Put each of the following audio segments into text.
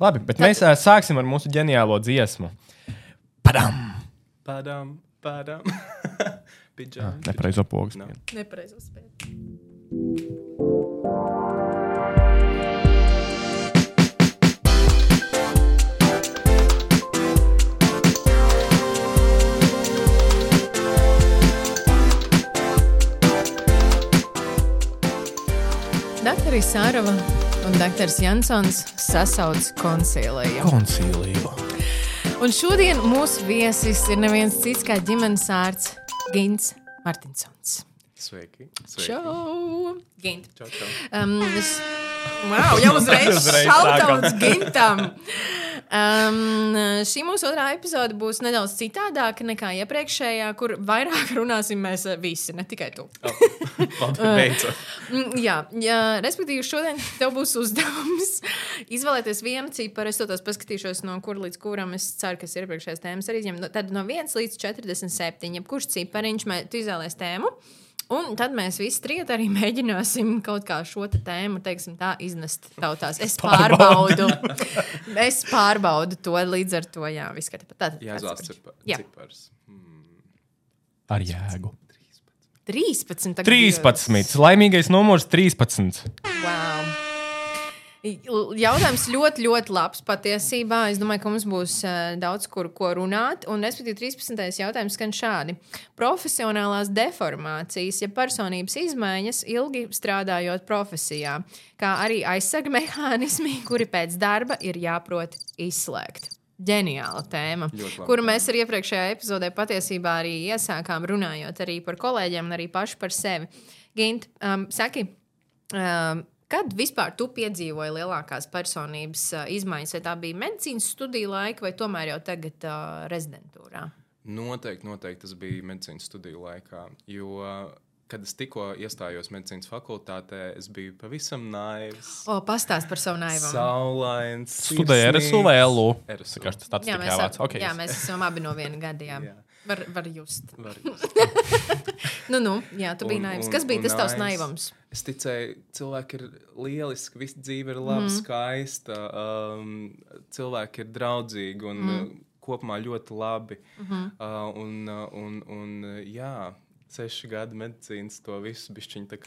Labi, bet mēs uh, sāksim ar mūsu ģeniālo dziesmu. Padam! Padam, padam. Pidžam. Nepareizo pogas. No. Nepareizi uzspēlēt. Daktarī Sārava un doktors Jansons sasauc konciliju. Koncīlība. Un šodien mūsu viesis ir neviens cits kā ģimenes ārsts Gins Martinsons. Sveiki. Sveiki. Čau! Gint. Čau, čau. Um, es, wow, jau uzreiz šautauts. Gintam! Um, šī mūsu otrā epizode būs nedaudz citādāka nekā iepriekšējā, kur vairāk runāsim mēs eh, visi, ne tikai tu. Labi, beidzot. Mm, Jā, jā, respektīvi, šodien tev būs uzdevums izvēlēties vienu ciparu. Es to tās paskatīšos, no kur līdz kuram es ceru, ka iepriekšējais tēmas arī Tad no 1 līdz 47. Jebkurš cipariņš, tu izvēlēsies tēmu. Un tad mēs visi trīs arī mēģināsim kaut kā šo te tēmu, teiksim, tā iznest tautās. Es pārbaudu, es pārbaudu to līdz ar to, jā, viss kārtībā. Tātad, Jāizvēlas kāds cipa- Jā. cipars. Ar jēgu. 13. tagad 13. Laimīgais numurs 13. Wow. Jautājums ļoti, ļoti labs. Patiesībā es domāju, ka mums būs uh, daudz kur, ko runāt. Un, respektīvi, 13. jautājums skan šādi. Profesionālās deformācijas, ja personības izmaiņas ilgi strādājot profesijā, kā arī aizsarga mehānismi, kuri pēc darba ir jāprot izslēgt. Ģeniāla tēma, kuru mēs arī iepriekšējā epizodē patiesībā arī iesākām runājot arī par kolēģiem un arī paši par sevi. Gint, um, saki, um, kad vispār tu piedzīvoji lielākās personības izmaiņas? Vai tā bija medicīnas studiju laika, vai tomēr jau tagad uh, rezidentūrā? Noteikti, noteikti tas bija medicīnas studiju laikā. Jo, kad es tikko iestājos medicīnas fakultātē, es biju pavisam naivs. O, pastāst par savu naivumu. Saulains. Studēja RSU vai LU? RSU. Kā tas tāds Jā, mēs, vārds? ab, Okay. jā, mēs esam abi no viena. Jā. Var, var just. Var- Nu, nu, jā, tu biji Un- naivs. un- Kas bija un tas tavs naivs. naivums? Es ticēju, cilvēki ir lieliski, visa dzīve ir laba, mm. skaista, um, cilvēki ir draudzīgi un mm. kopumā ļoti labi. Mm -hmm. uh, un, un, un, uh, jā, seši gadi medicīnas to visu bišķiņu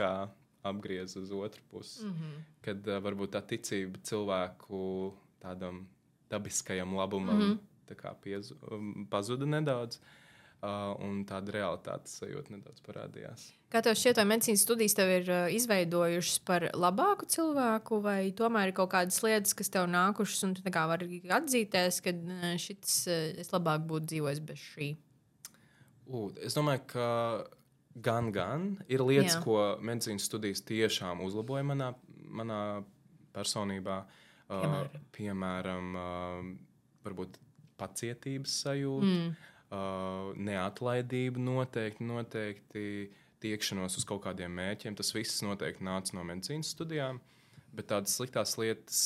apgriez uz otru pusi. Mm -hmm. Kad uh, varbūt tā ticība cilvēku tādam dabiskajam labumam mm -hmm. piezu, um, pazuda nedaudz. Uh, un tāda realitātes sajūta nedaudz parādījās. Kā tev šķiet, vai medicīnas studijas tev ir uh, izveidojušas par labāku cilvēku, vai tomēr ir kaut kādas lietas, kas tev nākušas, un tu vari atzīties, ka uh, šis uh, es labāk būtu dzīvojis bez šī? U, es domāju, ka gan, gan ir lietas. Jā. ko medicīnas studijas tiešām uzlaboja manā, manā personībā. Piemēram? Uh, piemēram, uh, varbūt pacietības sajūta, mm. Neatlaidība noteikti, noteikti tiekšanos uz kaut kādiem mērķiem. Tas viss noteikti nāca no medicīnas studijām. Bet tādas sliktās lietas,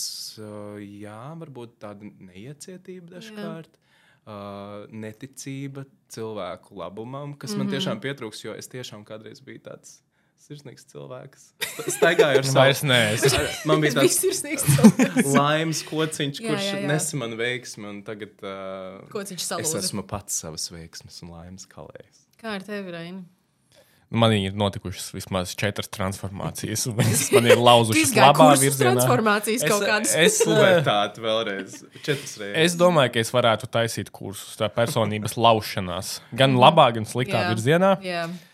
jā, varbūt tāda neiecietība dažkārt. Uh, neticība cilvēku labumam, kas mm -hmm. man tiešām pietrūks, jo es tiešām kādreiz biju tāds sirsnīgs cilvēks. Sta- Staigāju ar Vairs savu nē, es Ar- Man bija tāds viss ir sniegs. laimes kociņš, Jā, kurš jā, jā. nesa man veiksmi, un tagad uh, Kociņš es salūza. esmu pats savas veiksmes un laimes kalējs. Kā ar tevi, Raini? Man ir notikušas vismaz četras transformācijas, un viņas man ir lauzušas labā virzienā. transformācijas kaut kādas. Es, es, Pubertāte vēlreiz, četras reizes. es domāju, ka es varētu taisīt kursus tā personības laušanās. Gan labā, gan sliktā Jā. virzienā. Jā. Uh,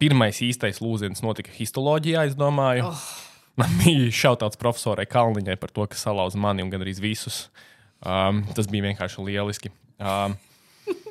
pirmais īstais lūziens notika histoloģijā, es domāju. Oh. Man bija šautāts profesorai Kalniņai par to, ka salauza mani un gandrīz visus. Um, tas bija vienkārši lieliski. Um,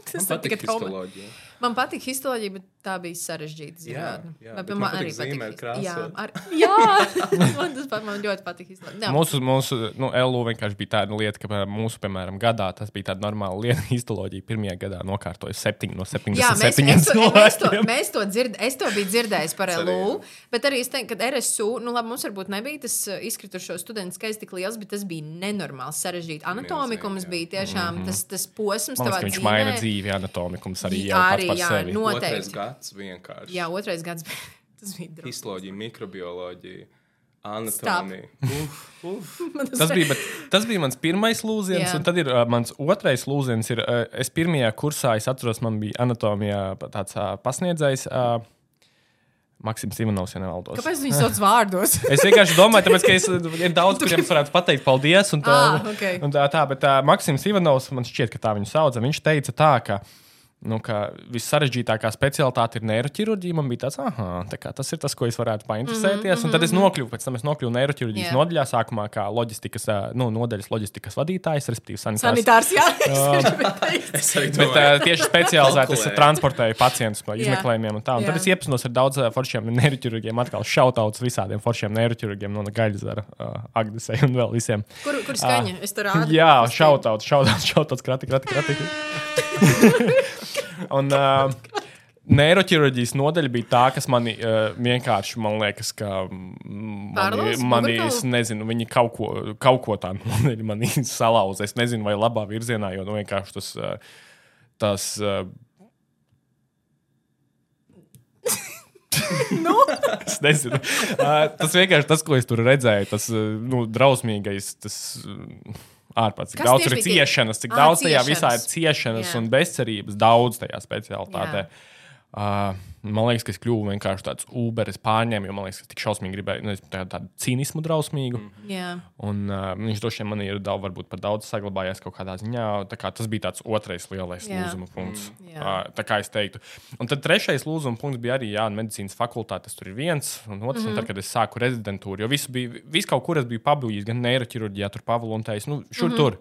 Tas Man tikai histoloģija. Man patīk histoloģija, bet tā bija sarežģīta Jā, zinātne. jā, pie man man patīk zīmēt, his- krāsot. Jā, ar, jā. man tas pat man ļoti patīk. histoloģija. Jā. mūsu, mūsu nu, LU vienkārši bija tāda lieta, ka mūsu, piemēram, gadā tas bija tāda normāla lieta. Histoloģija pirmajā gadā nokārtoja 7 no 77 Jā, mēs, es, to, mēs, to, mēs to dzird, es to biju dzirdējis par arī, LU, jā. bet arī es teiktu, ka RSU, nu labi, mums varbūt nebija tas uh, izkritušo studentu skaits tik liels, bet tas bija nenormāli sarežģīti. Anatomikums jā. bija tiešām tas, tas posms Man liekas, tavā ka viņš dzīvē. maina dzīvi, anatomikums arī Jā, arī, par jā, sevi. no- Otrais Noteikti. gads vienkārši. Jā, otrais gads. Tas bija drusku. Histoloģija, mikrobioloģija. Anatomija. Uf, uf. Tas bija, bet, tas bija mans pirmais lūziens, Jā. un tad ir uh, mans otrais lūziens. Ir, uh, es pirmajā kursā, es atceros, man bija anatomijā tāds uh, pasniedzējs. Uh, Maksims Ivanovs, ja nevaldos. Kāpēc viņi sauc vārdos? Es vienkārši domāju, tāpēc, ka es, ir daudz, kuriem es varētu pateikt paldies. Un tā, Ah, ok. un tā, tā bet uh, Maksims Ivanovs, man šķiet, ka tā viņu sauca. Viņš teica tā, ka. Nu, ka vissarežģītākā specialitāte ir neiroķirurģija. Man bija tāds, ah, tā tas ir tas, ko es varētu painteresēties. Mm -hmm, un tad es nokļuvu, pēc tam es nokļuvu neiroķirurģijas yeah. nodaļā, sākumā kā loģistikas, nu, nodaļas loģistikas vadītājs, respektīvi sanitārs. Sanitārs, jā. Es arī Bet domāju, uh, tieši specializēts es transportēju pacientus pa Jā. izmeklējumiem. un tā. Un tad Jā. es iepazinos ar daudziem foršiem neiroķirurgiem, atkal šautauts visādiem foršiem neiroķirurgiem no Gaļzara, uh, Agnesei un vēl visiem. Kur, kur skaņa? Es tur rādu. Jā, šautauts, šautauts, šautauts, krati, krati, krati. un uh, neiroķirurģijas nodaļa bija tā, kas mani uh, vienkārši, man liekas, ka mm, mani, mani es nezinu, viņi kaut ko, kaut ko tādu nodaļu manī salauza. Es nezinu, vai labā virzienā, jo nu, vienkārši tas. Uh, tas uh, Nu? es nezinu. Uh, tas vienkārši tas, ko es tur redzēju, tas uh, nu, drausmīgais. Tas, uh, Ārpats, cik Kas daudz ir ciešanas, cik Ā, daudz tajā ciešanas. visā ir ciešanas Jā. un bezcerības, daudz tajā specialitātē. Jā. Uh, man liekas, ka es kļuvu vienkārši tāds uberis pārņēmu, jo man liekas, ka es tik šausmīgi gribēju nu, tādu, tādu cīnismu drausmīgu. Mm. Jā. Un uh, viņš droši vien man ir daudz, varbūt pat daudz saglabājies kaut kādā ziņā. Tā kā tas bija tāds otrais lielais Jā. lūzuma punkts. Mm, Mm, jā. uh, tā kā es teiktu. Un tad trešais lūzuma punkts bija arī jā, medicīnas fakultāte. Tas tur ir viens. Un otrs, mm -hmm. un tad, kad es sāku rezidentūru, jo visu bija, visu kaut kur es biju pabijis, gan neiroķirurģijā, tur pavalontējis, nu, šur mm -hmm. tur.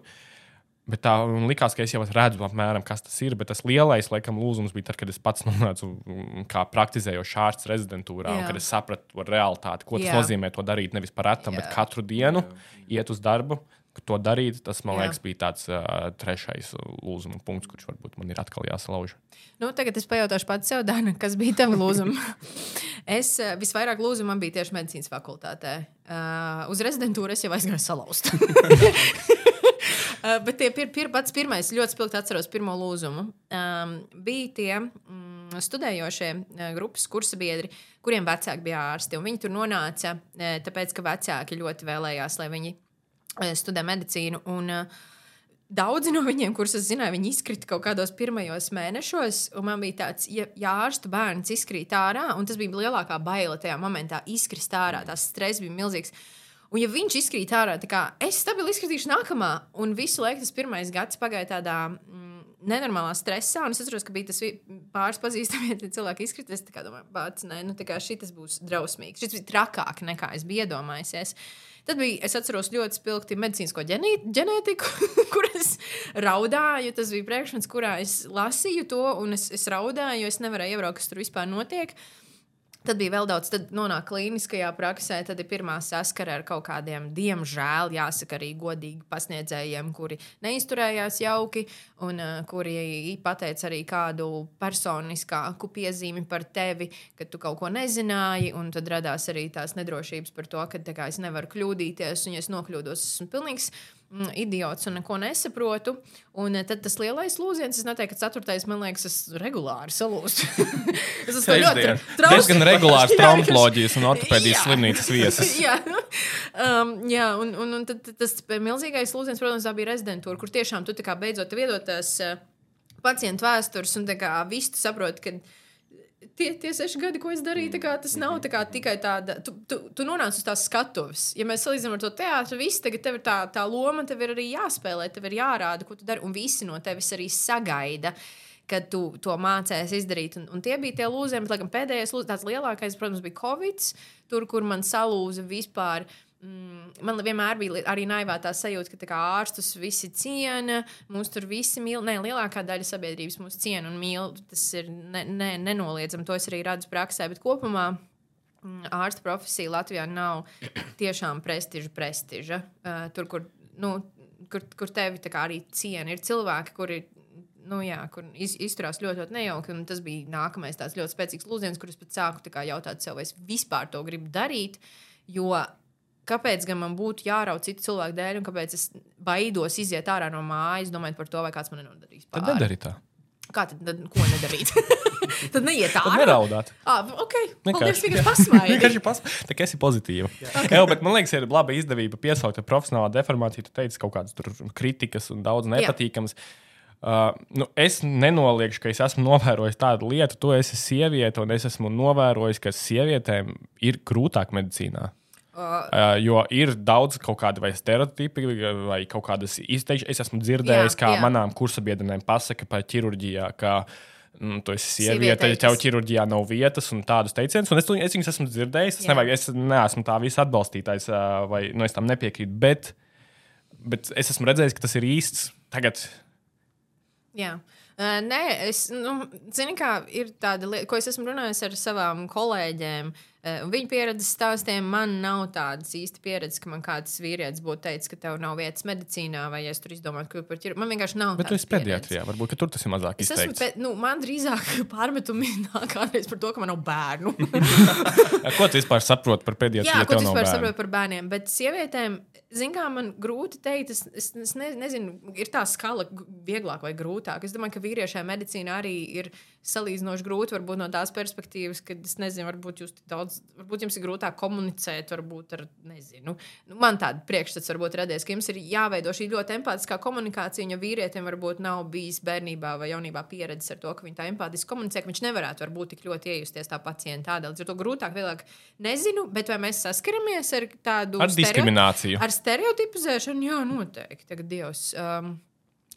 Bet tā likās, ka es jau redzu, apmēram, kas tas ir. Bet tas lielais, laikam, lūzums bija tad, kad es pats nonācu mm, kā praktizējošs ārsts rezidentūrā, un Jā. kad es sapratu realitāti, ko tas Jā. nozīmē to darīt nevis par retam, bet Jā. katru dienu iet uz darbu. To darīt, tas man Jā. liekas, bija tāds uh, trešais lūzuma punkts, kurš varbūt man ir atkal jāsalauž. Nu, tagad es pajautāšu pats sev, Dana, kas bija tavi lūzumi. es eh, visvairāk lūzumu man bija tieši medicīnas fakultātē. Uh, uz rezidentūru es jau aizgāju salauzt. Uh, bet tie pir, pir, pats pirmais, ļoti spilgti atceros pirmo lūzumu. Um, bija tie mm, studējošie uh, grupas kursa biedri, kuriem vecāki bija ārsti. Viņi tur nonāca, uh, tāpēc, ka vecāki ļoti vēlējās, lai viņi uh, studē medicīnu. Un, uh, Daudzi no viņiem, kurus es zināju, viņi izkrita kaut kādos pirmajos mēnešos. Man bija tāds, ja, ja ārstu bērns izkrīt ārā, un tas bija lielākā baila tajā momentā, izkrist ārā. Tas stress bija milzīgs. Un, ja viņš izkrīt ārā, tad es stabili izkritīšu nākamā, un visu laiku tas pirmais gads pagāja tādā mm, nenormālā stresā. Es atceros, ka bija tas pāris pazīstami cilvēki izkrita. Es domāju, bāc, nē, nu, šis būs drausmīgs. Šis bija trakāk nekā es biju iedomājies. Tad bija, es atceros, ļoti spilgti medicīnisko ģenētiku, kur es raudāju. Tas bija priekšmets, kurā es lasīju to, un es, es raudāju, jo es nevarēju iebraukt, kas tur vispār notiek. Tad bija vēl daudz, tad nonāk klīniskajā praksē. Tad ir pirmā saskara ar kaut kādiem, diemžēl, jāsaka, arī godīgi pasniedzējiem, kuri neizturējās jauki un uh, kuri pateica arī kādu personiskāku piezīmi par tevi, ka tu kaut ko nezināji. Tad radās arī tās nedrošības par to, ka kā, es nevaru kļūdīties, un ja es nokļūdos, esmu pilnīgs idiots un neko nesaprotu. Un eh, tad tas lielais lūziens, es neteiktu, ka ceturtais, man liekas, es regulāri salūstu. es esmu ļoti Sestdien. trauks- Diezgan regulārs traumatoloģijas un ortopēdijas slimnīcas viesis. jā, um, jā un, un, un tad, tas milzīgais lūdziens, protams, bija rezidentūra, kur tiešām tu beidzot iedod tās uh, pacientu vēstures un tā kā viss saproti, ka tie, tie seši gadi, ko es darīju, kā, tas nav kā, tikai tāda. Tu, tu, tu nonāc uz tās skatuves. Ja mēs salīdzinām ar to teātru, viss tagad tev ir tā, tā loma, tev ir arī jāspēlē, tev ir jārāda, ko tu dari, un visi no tevis arī sagaida. Kad tu to mācējies izdarīt, un, un tie bija tie lūzumi, pēdējais, lūz, tāds lielākais, protams, bija Covid, tur, kur man salūza vispār. Mm, man vienmēr bija arī naivā tā sajūta, ka tā ārstus visi ciena, mūs tur visi mīl. Nē, lielākā daļa sabiedrības mūs ciena un mīl. Tas ir ne, ne, nenoliedzami, to es arī redzu praksē. Bet kopumā mm, ārsta profesija Latvijā nav tiešām prestiža, prestiža. Uh, tur, kur, nu, kur, kur tevi arī ciena, ir cilvēki, kuri. Nu, jā, kur iz, izturās ļoti, ļoti nejauki. un Tas bija nākamais tāds ļoti spēcīgs lūdziens, kurus pat sāku jautāt sev, vai es vispār to gribu darīt. Jo kāpēc gan man būtu jāraud citu cilvēku dēļ, un kāpēc es baidos iziet ārā no mājas, domājot par to, vai kāds man nenodarīs Tad pāri. nedari tā. Kā tad, tad ko nedarīt? tad neiet Tad ārā. neraudāt. Ah, ok, paldies, ka pasmaidi. Vienkārši pas... Tā kā esi pozitīva. Okay. Jā, bet man liekas, ir laba izdevība piesaukt ar profesionālu deformāciju. Tu teici kaut kādas tur kritikas un daudz nepatīkamas. Uh, nu, es nenoliekšu, ka es esmu novērojis tādu lietu, tu esi sieviete, un es esmu novērojis, ka sievietēm ir grūtāk medicīnā. Uh, jo ir daudz kaut kāda vai stereotipi, vai kaut kādas izteikšanas. Es esmu dzirdējis, Jā, kā jā. manām kursabiedrenēm pasaka par ķirurģijā, ka mm, tu esi sieviete, ja tev ķirurģijā nav vietas un tādus teicienus. Un es, es viņus esmu dzirdējis. Es, nevajag, es neesmu tā visa atbalstītājs, vai nu, es tam nepiekrītu. Bet, bet es esmu redzējis, ka tas ir īsts. Tagad Jā. Uh, nē, es, nu, zinu, kā ir tāda lieta, ko es esmu runājis ar savām kolēģiem. Uh, viņu pieredzes stāstiem man nav tādas īsti pieredzes, ka man kāds vīrietis būtu teicis, ka tev nav vietas medicīnā, vai es tur izdomāju, ka par ķirurģiju. Man vienkārši nav. Bet tu esi pediatrijā. Varbūt tur tas ir mazāk Es izteikts. pe, nu, man drīzāk pārmetumi nāk kādreiz par to, ka man nav bērnu. Ko tu vispār saproti par pediatriju? Jā, ja ko nav vispār bērnu? saprot par bērniem. Bet sievietēm, zināmā mērā, man grūti teikt, es, es, es ne, nezinu, ir tā skala vieglāk vai grūtāk. Es domāju, ka vīriešai medicīna arī ir salīdzinoši grūti. Varbūt no tās perspektīvas, ka es nezinu, varbūt, jūs tik daudz, varbūt jums ir grūtāk komunicēt, varbūt ar, nezinu. Nu, man tāda priekšstats varbūt radies, ka jums ir jāveido šī ļoti empātiskā komunikācija, un ja vīrietim varbūt nav bijis bērnībā vai jaunībā pieredzes ar to, ka viņi tā empātiski komunicē, ka viņš nevarētu varbūt tik ļoti iejusties tā pacienta tādēļ. Līdz ar to grūtāk, vieglāk nezinu, bet vai mēs saskaramies ar tādu Ar diskrimināciju. Ar stereotipizēšanu, jā, noteikti. Tagad Dievs. Um,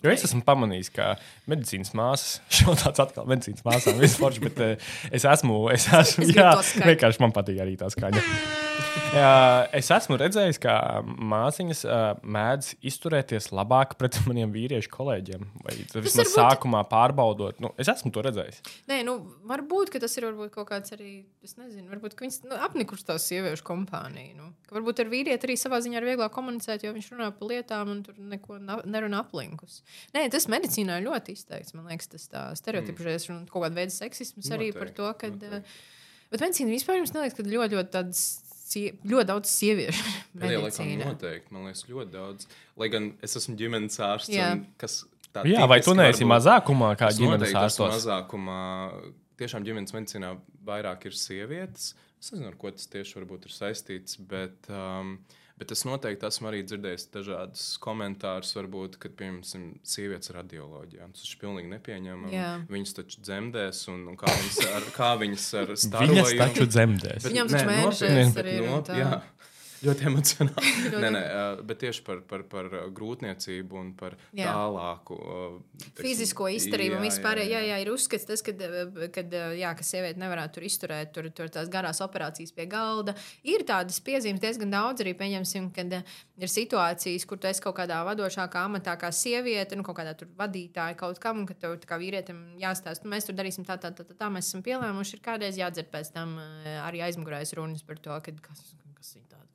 Jo es esmu pamanījis, ka medicīnas māsas, šodien atkal medicīnas māsām vispār, bet eh, es esmu, es esmu, Es jā, vienkārši man patīk arī tā skaņa. Jā, es esmu redzējis, ka māsiņas uh, mēdz izturēties labāk pret maniem vīriešu kolēģiem. Vai vismaz varbūt- sākumā pārbaudot. Nu, es esmu to redzējis. nē, nu, varbūt tas ir varbūt kaut kāds arī, es nezinu, varbūt viņas nu, apnikuši tās sieviešu kompāniju. Nu. Ka Varbūt ar vīrieti arī savā ziņā ir vieglāk komunicēt, jo viņš runā par lietām un tur neko nerunā aplinkus. Nē, tas medicīnā ir ļoti izteikts. Man liekas, tas tā stereotipizēs un kaut kāda veida seksisms arī par Noteikti, to, ka. noteikti. Bet medicīna vispār jums neliekas, ka ļoti, ļoti tādas. sie- Ļoti daudz sieviešu medicīnā. noteikti, man liekas, ļoti daudz. Lai gan es esmu ģimenes ārsts, Jā. un kas tā Jā, vai tu neesi varbūt- mazākumā kā Es ģimenes noteikti ārstos? Mazākumā tiešām ģimenes medicīnā vairāk ir sievietes. Es nezinu, ar ko tas tieši varbūt ir saistīts, bet, um, bet es noteikti esmu arī dzirdējis dažādus komentārus, varbūt, kad, piemēram, sievietes radioloģijā. Tas ir pilnīgi nepieņemami. Jā. Viņas taču dzemdēs, un, un kā viņas ar, kā viņas ar Viņas starojumu- taču dzemdēs. Viņam taču nopietni, arī ir jā, Ļoti emocionāli. Nē, nē, bet tieši par, par, par grūtniecību un par Jā. tālāku ā, teiksim, Fizisko izturību un vispār, jā, jā, ir uzskats, tas, kad, kad jā, ka sieviete nevarētu tur izturēt tur, tur tās garās operācijas pie galda. Ir tādas piezīmes diezgan daudz arī, pieņemsim, kad ir situācijas, kur tu esi kaut kādā vadošākā amatā kā sieviete, nu, kaut kādā tur vadītāja kaut kam, un ka tev kā vīrietim jāstāsta, nu, mēs tur darīsim tā, tā, tā, tā, tā mēs esam pielēmuši, ir kādreiz jādzird pēc tam arī aizmugurēs runas par to, kad kas,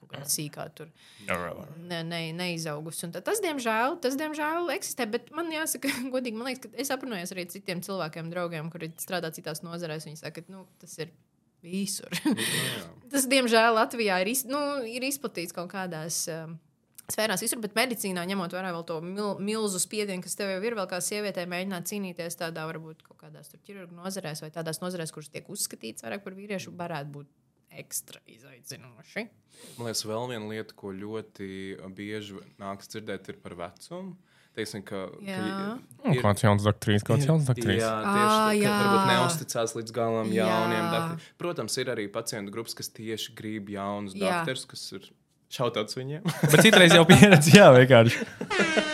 kaut kāda sīkā tur ne, ne, neizaugusi. Tas, diemžēl, tas, diemžēl, eksistē. Bet man jāsaka, godīgi, man liekas, ka es aprunājos arī ar citiem cilvēkiem, draugiem, kuri strādā citās nozarēs. Viņi saka, ka nu, tas ir visur. tas, diemžēl, Latvijā ir, iz, nu, ir izplatīts kaut kādās. Um, Sfērās visur, bet medicīnā, ņemot vērā to mil, milzu spiedienu, kas tev jau ir, vēl kā sievietē, mēģināt cīnīties tādā, varbūt kaut kādās ķirurģijas nozarēs vai tādās nozarēs, kuras tiek uzskatītas vairāk par vīriešu, varētu būt ekstra izaicinoši. Man liekas, vēl viena lieta, ko ļoti bieži nāks dzirdēt, ir par vecumu. Teiksim, ka, Jā. ka Nu, Kāds jauns doktrīs, kāds jauns doktrīs. Jā, tieši tā, ka varbūt neusticās līdz galam Jā. jauniem doktoriem. Protams, ir arī pacientu grupas, kas tieši grib jaunus doktorus, kas ir šautāts viņiem. Bet citreiz jau pieredzi, jā, vienkārši.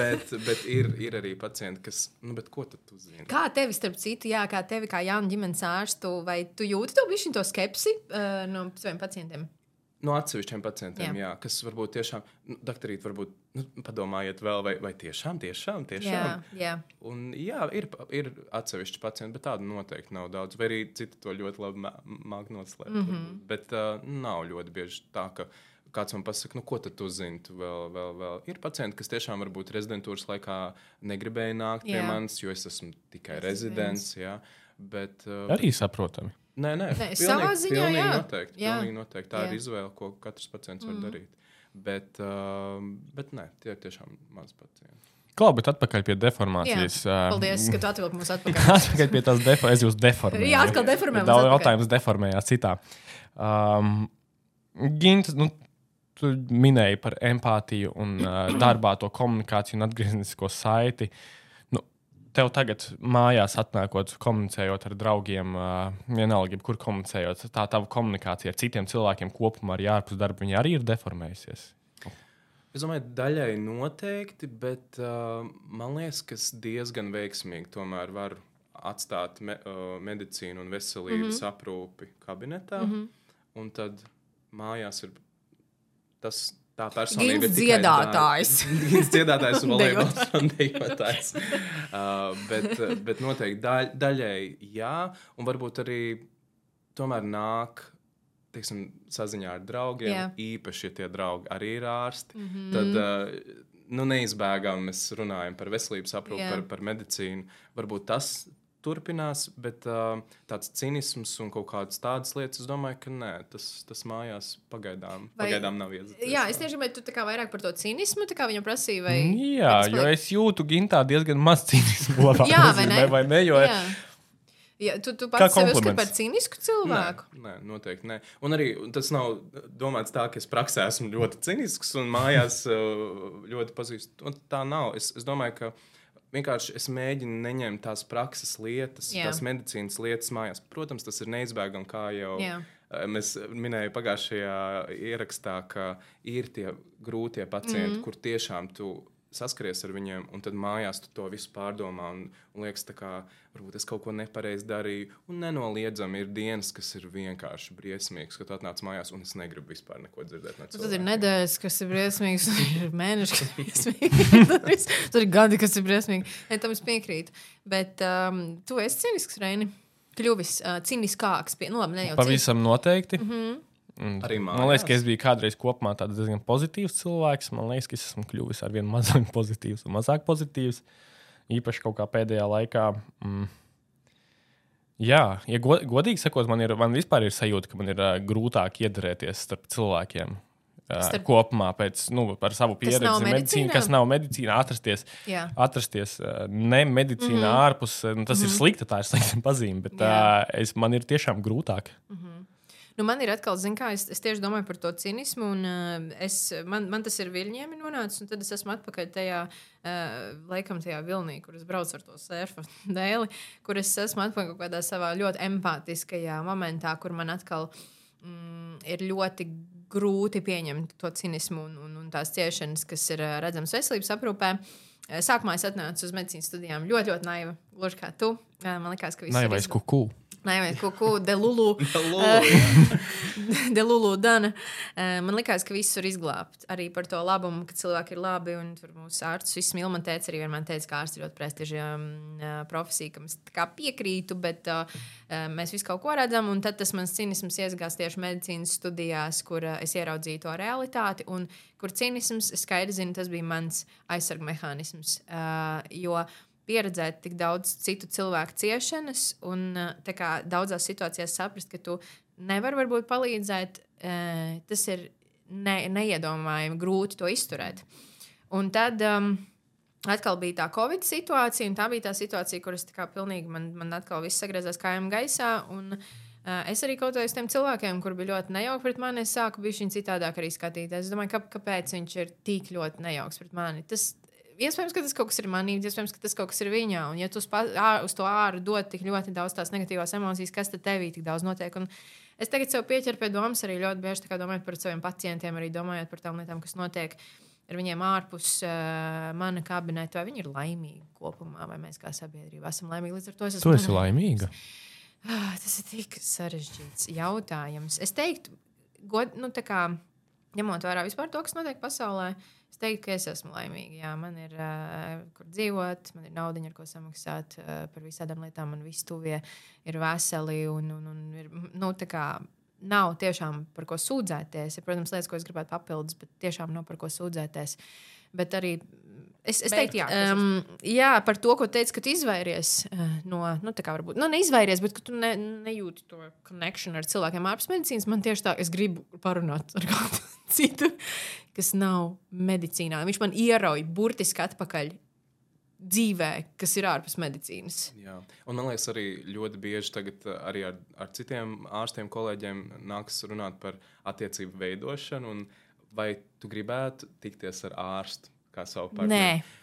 bet bet ir, ir arī pacienti, kas, nu, ko tad tu zini? Kā tevi, starp citu, jā, kā tevi, kā jaunu ģimenes ārstu, vai tu jūti to bišķiņu to skepsi uh, no saviem pacientiem? No atsevišķiem pacientiem, Jā. jā. Jā, kas varbūt tiešām, nu, doktorīt, varbūt nu, padomājiet vēl, vai, vai tiešām, tiešām, Jā, tiešām. jā. Un, jā, ir, ir atsevišķi pacienti, bet tādu noteikti nav daudz. Vai arī citi to ļoti labi māca noslēpt. Mm. -hmm. Bet uh, nav ļoti bieži tā, ka kāds man pasakā, nu, ko tad tu zini. Tu vēl, vēl, vēl. Ir pacienti, kas tiešām varbūt rezidentūras laikā negribēja nākt pie Jā. manis, jo es esmu tikai Rezidents. Jā. Bet, uh, Arī saprotami. Nē, nē, Nē, pilnīgi- savā ziņā, pilnīgi jā. Noteikti, Jā. pilnīgi noteikti. Tā Jā. ir izvēle, ko katrs pacients var darīt. Bet, uh, bet nē, tie ir tiešām mazi pacienti. Klau, bet atpakaļ pie Jā, deformācijas. ā, paldies, ka tu atvilki mūs atpakaļ. Atpakaļ pie tās deformācijas. Es jūs deformēju. Jā, atkal deformējam Daudz mums atpakaļ. jautājumus deformējāt citā. Um, Gint, nu, tu minēji par empātiju un uh, darbā to komunikāciju un atgrieznisko saiti. Nu, tev tagad mājās atnākot, komunicējot ar draugiem, uh, vienalga, kur komunicējot, tā tava komunikācija ar citiem cilvēkiem kopumā, arī ārpus darba, viņa arī ir deformējusies. Es domāju, daļai noteikti, bet uh, man liekas, ka diezgan veiksmīgi tomēr varu atstāt me, uh, medicīnu un veselības mm -hmm. aprūpi kabinetā. Mm -hmm. Un tad mājās ir tas. Tā personība Gins ir dziedātājs. daļa- Gins dziedātājs un volejbols un dejotājs. Uh, bet, bet noteikti daļ, daļai jā, un varbūt arī tomēr nāk. Teiksim, saziņā ar draugiem, Jā. īpaši, ja tie draugi arī ir ārsti, mm. -hmm. tad uh, nu, neizbēgami mēs runājam par veselības aprūpi, Jā. par, par medicīnu. Varbūt tas turpinās, bet uh, tāds cinisms un kaut kādas tādas lietas, es domāju, ka nē, tas, tas mājās pagaidām, Vai- pagaidām nav iedzīvots. Jā, es tieši gribēju, tu kā vairāk par to cinismu, viņam prasīja, vai. Jā, Kāpēc jo es jūtu gintā diezgan maz cīnismu. labā Jā, vai ne? Vai ne? Jo, Jā. Jā, tu, tu pats sevi uzskati par cīnisku cilvēku. Nē, nē, noteikti nē. Un arī tas nav domāts tā, ka es praksē esmu ļoti cinisks un mājās uh, ļoti pazīstu. Un Tā nav. Es, es domāju, ka vienkārši es mēģinu neņemt tās prakses lietas, Jā. tās medicīnas lietas mājās. Protams, tas ir neizbēgami, kā jau uh, mēs minējām pagājušajā ierakstā, ka ir tie grūtie pacienti, mm -hmm. kur tiešām tu saskaries ar viņiem, un tad mājās tu to visu pārdomā. Un, un liekas, kā varbūt es kaut ko nepareizi darīju. Un nenoliedzami ir dienas, kas ir vienkārši briesmīgas, kad tu atnāc mājās, un es negribu vispār neko dzirdēt no Nu, Tad ir nedēļas, kas ir briesmīgas, un ir mēneši, kas ir briesmīgi. Tad ir- gadi, kas ir briesmīgi. Ne, tam es piekrītu. Bet um, tu esi cinisks, Reini. Kļuvis uh, ciniskāks. Pie, nu, labi, ne jau cīnisks. Pavisam noteikti. Mm Mhm. -hmm. Arī Man liekas, ka mājās? es biju kādreiz kopumā tāds diezgan pozitīvs cilvēks. Man liekas, ka es esmu kļuvis ar vien mazāk pozitīvs un mazāk pozitīvs. Īpaši kaut kā pēdējā laikā. Mm. Jā, ja go, godīgi sakot, man, ir, man vispār ir sajūta, ka man ir uh, grūtāk iedarēties starp cilvēkiem. Uh, Starp-. Kopumā pēc, nu, par savu pieredzi, nav medicīnu, medicīnā? kas nav medicīna, atrasties, Jā. atrasties uh, ne medicīnā, mm -hmm. ārpus. Nu, tas mm -hmm. ir slikti, tā ir slikta pazīme, bet uh, es, man ir tiešām grūtāk. Nu, man ir atkal, zin, kā es, es tieši domāju par to cinismu, un uh, es, man, man tas ir viļņiem nonācis, un tad es esmu atpakaļ tajā, uh, laikam, tajā vilnī, kur es braucu ar to surfa dēli, kur es esmu atpakaļ kaut kādā savā ļoti empātiskajā momentā, kur man atkal mm, ir ļoti grūti pieņemt to cinismu un, un, un tās ciešanas, kas ir uh, redzamas veselības aprūpē. Sākumā es atnācu uz medicīnas studijām ļoti, ļoti naiva, gluži kā tu. Man liekas, ka viss ir vai izba- kuku. Nē, ko delulu. Delulu Dana. Eh, Man liekas, ka viss ir izglābts. Arī par to labumu, ka cilvēki ir labi un tur mūsu ārsts viss mīl. Man teica, arī vienmēr teica, ka ārsts ir ļoti prestiža um, profesija, kam es piekrītu, bet uh, eh, mēs visi kaut ko redzam. Un tad tas mans cinisms iesgās tieši medicīnas studijās, kur uh, es ieraudzīju to realitāti. Un kur cinisms, skaidri zinu, tas bija mans aizsarga mehānisms. Uh, jo pieredzēt tik daudz citu cilvēku ciešanas, un tā kā daudzās situācijās saprast, ka tu nevari varbūt palīdzēt, uh, tas ir ne, neiedomājami grūti to izturēt. Un tad um, atkal bija tā Covid situācija, un tā bija tā situācija, kuras tā kā pilnīgi man, man atkal viss sagriezās kājām gaisā. Un, uh, es arī kaut kādiem cilvēkiem, kur bija ļoti nejauki pret mani, es sāku bija viņa citādāk arī skatīties. Es domāju, ka, kāpēc viņš ir tik ļoti nejauks pret mani. Tas, Iespējams, ka tas kaut kas ir manī, iespējams, ka tas kaut kas ir viņā. Un, ja tu uz, pa, ā, uz to āru dod tik ļoti daudz tās negatīvās emocijas, kas tad tevī tik daudz notiek. Un es tagad sev pieķeru pie domas arī ļoti bieži domājot par saviem pacientiem, arī domājot par tām lietām, kas notiek ar viņiem ārpus uh, mana kabineta, vai viņi ir laimīgi kopumā, vai mēs kā sabiedrība esam laimīgi. Līdz ar to es Tu esi laimīga. Ah, Tas ir tik sarežģīts jautājums. Es teiktu, god, nu, kā, ņemot vērā vispār to, kas notiek pasaulē, es teiktu, ka es esmu laimīga. Jā, man ir uh, kur dzīvot, man ir nauda, ar ko samaksāt uh, par visādām lietām, man visi tuvie ir veseli un, un, un ir, nu, tā kā. Nav tiešām par ko sūdzēties. Ir, protams, lietas, ko es gribētu papildus, bet tiešām nav par ko sūdzēties. Bet arī es, es Bet teiktu, jā, um, jā, par to, ko teici, ka tu izvairies uh, no, nu, tā kā varbūt, nu, neizvairies, bet ka tu ne, nejūti to connection ar cilvēkiem ārpus medicīnas. Man tieši tā, es gribu parunāt ar kādu citu, kas nav medicīnā. Viņš man ierauj burtiski atpakaļ dzīvē, kas ir ārpus medicīnas. Jā. Un man liekas, arī ļoti bieži tagad uh, arī ar, ar citiem ārstiem, kolēģiem nākas runāt par attiecību veidošanu. Vai tu gribētu tikties ar ārstu kā savu partneri? Nē,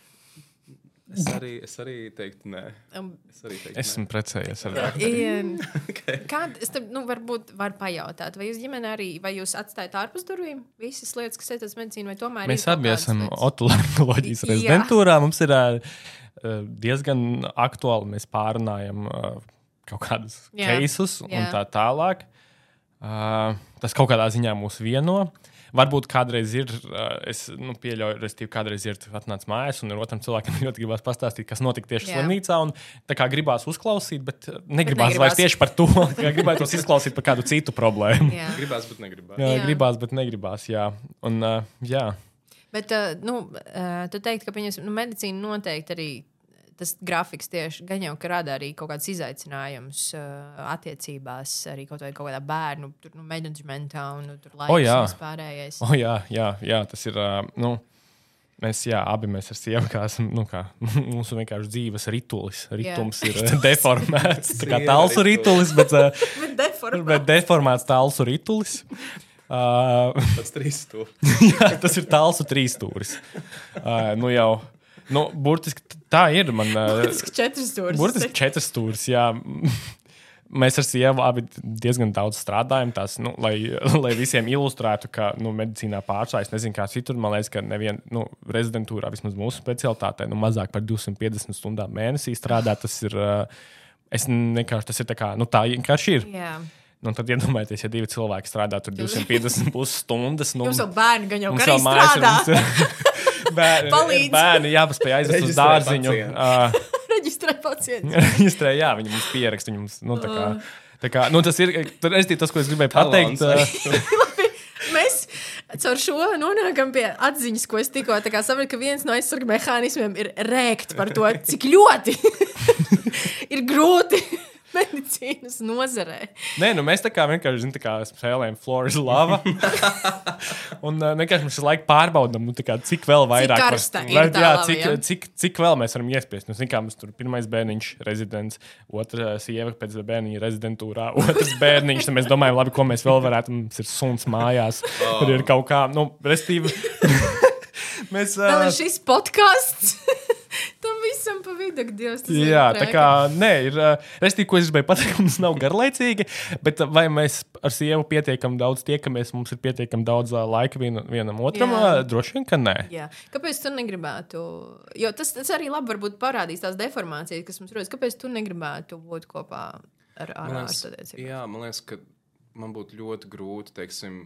Es arī, es arī teiktu, nē. Um, Es arī teiktu, Esmu nē. precējies ar I- Kāda, es tam, nu, varbūt var pajautāt, vai jūs ģimenē arī, vai jūs atstājat ārpus durvīm visas lietas, kas saistītas ar medicīnu, vai tomēr Mēs abi esam otoloģijas rezidentūrā. Mums ir uh, diezgan aktuāli. Mēs pārunājam uh, kaut kādus keisus un tā tālāk. Uh, tas kaut kādā ziņā mūs vieno. Varbūt kādreiz ir, es nu, pieļauju, respektīvi, kādreiz ir atnācis mājās, un otram cilvēkam ļoti gribās pastāstīt, kas notika tieši Jā. slimnīcā. un Tā kā gribās uzklausīt, bet negribās, negribās. vairs tieši par to, kā gribētu tos izklausīt par kādu citu problēmu. Jā. Gribās, bet negribās. Jā, Jā. gribās, bet negribās. Jā. Un, uh, jā. Bet, uh, nu, uh, tu teici, ka viņas, nu, medicīna noteikti arī tas grafiks tieši gan jau rada arī kaut kāds izaicinājums uh, attiecībās, arī kaut, vai kaut kādā bērnu tur, nu, menedžmentā un nu, tur laiks O, jā. vispārējais. Oh, jā, jā, jā, tas ir. Uh, nu, mēs, jā, abi mēs ar sievu kā esam. Nu, kā, mūsu vienkārši dzīves ritulis. Ritums ir uh, deformēts. Tā kā tālsu ritulis. ritulis, bet, Bet deformā. bet deformēts tālsu ritulis. Uh, Tas trīs stūri. jā, tas ir tālsu trīsstūris. Uh, nu jau. Nu, burtiski tā ir. Man, uh, Burtiski četras stūris. Burtiski četras stūris. Jā. Mēs ar sievu abi diezgan daudz strādājam, tās, nu, lai, lai visiem ilustrētu, ka nu, medicīnā pārsvarā, es nezinu, kā citur, man liekas, ka nevienā nu, rezidentūrā, vismaz mūsu specialitātē, nu, mazāk par 250 stundām mēnesī strādāt. Tas ir, uh, es vienkārši tas ir tā, kā, nu, tā vienkārši ir. Jā. Nu, tad iedomājieties, ja divi cilvēki strādā tur 250 plus stundas. Nu, Jums jau bērni gan jau vēl mājās ir- strādā. mums bērni, Palīdz. bērni jāpaspēj aizvest uz dārziņu. Uh, Reģistrē pacientu. Reģistrē, jā, viņi mums pieraksta. Viņi mums, nu, tā kā, tā kā, nu, tas ir tur, es, tas, ko es gribēju pateikt. Uh, Mēs caur šo nonākam pie atziņas, ko es tikko tā kā sapratu, ka viens no aizsarga mehānismiem ir rēkt par to, cik ļoti ir grūti medicīnas nozarē. Nē, nu, mēs tā kā vienkārši zinām, tā kā spēlējam Floridas lava. un uh, vienkārši mēs laiku pārbaudām, nu, tā kā, cik vēl vairāk var- ir vai- tā jā, cik, jā? cik, cik vēl mēs varam iespiest. Nu, zin kā, mums tur pirmais bērniņš, rezidents, otra sieva pēc bērniņa rezidentūrā, otrs bērniņš. Tad mēs domājam, labi, ko mēs vēl varētu. Mums ir suns mājās, oh. tur ir kaut kā, nu, restīvi. mēs. Vēl Uh, ir šis podkāsts. Tam visam pa vidu, ak, Dievs. tas ir Jā, tā kā nē, ir. Restīvi, ko es gribēju pateikt, ka mums nav garlaicīgi, bet vai mēs ar sievu pietiekami daudz tiekamies, mums ir pietiekami daudz ā, laika vien, vienam otram? Jā. ā, Droši vien, ka nē. Jā. Kāpēc tu negribētu? Jo tas, tas arī labi varbūt parādīs tās deformācijas, kas mums rodas. Kāpēc tu negribētu būt kopā ar ārstu attiecībām? jā, man liekas, ka man būtu ļoti grūti, teiksim,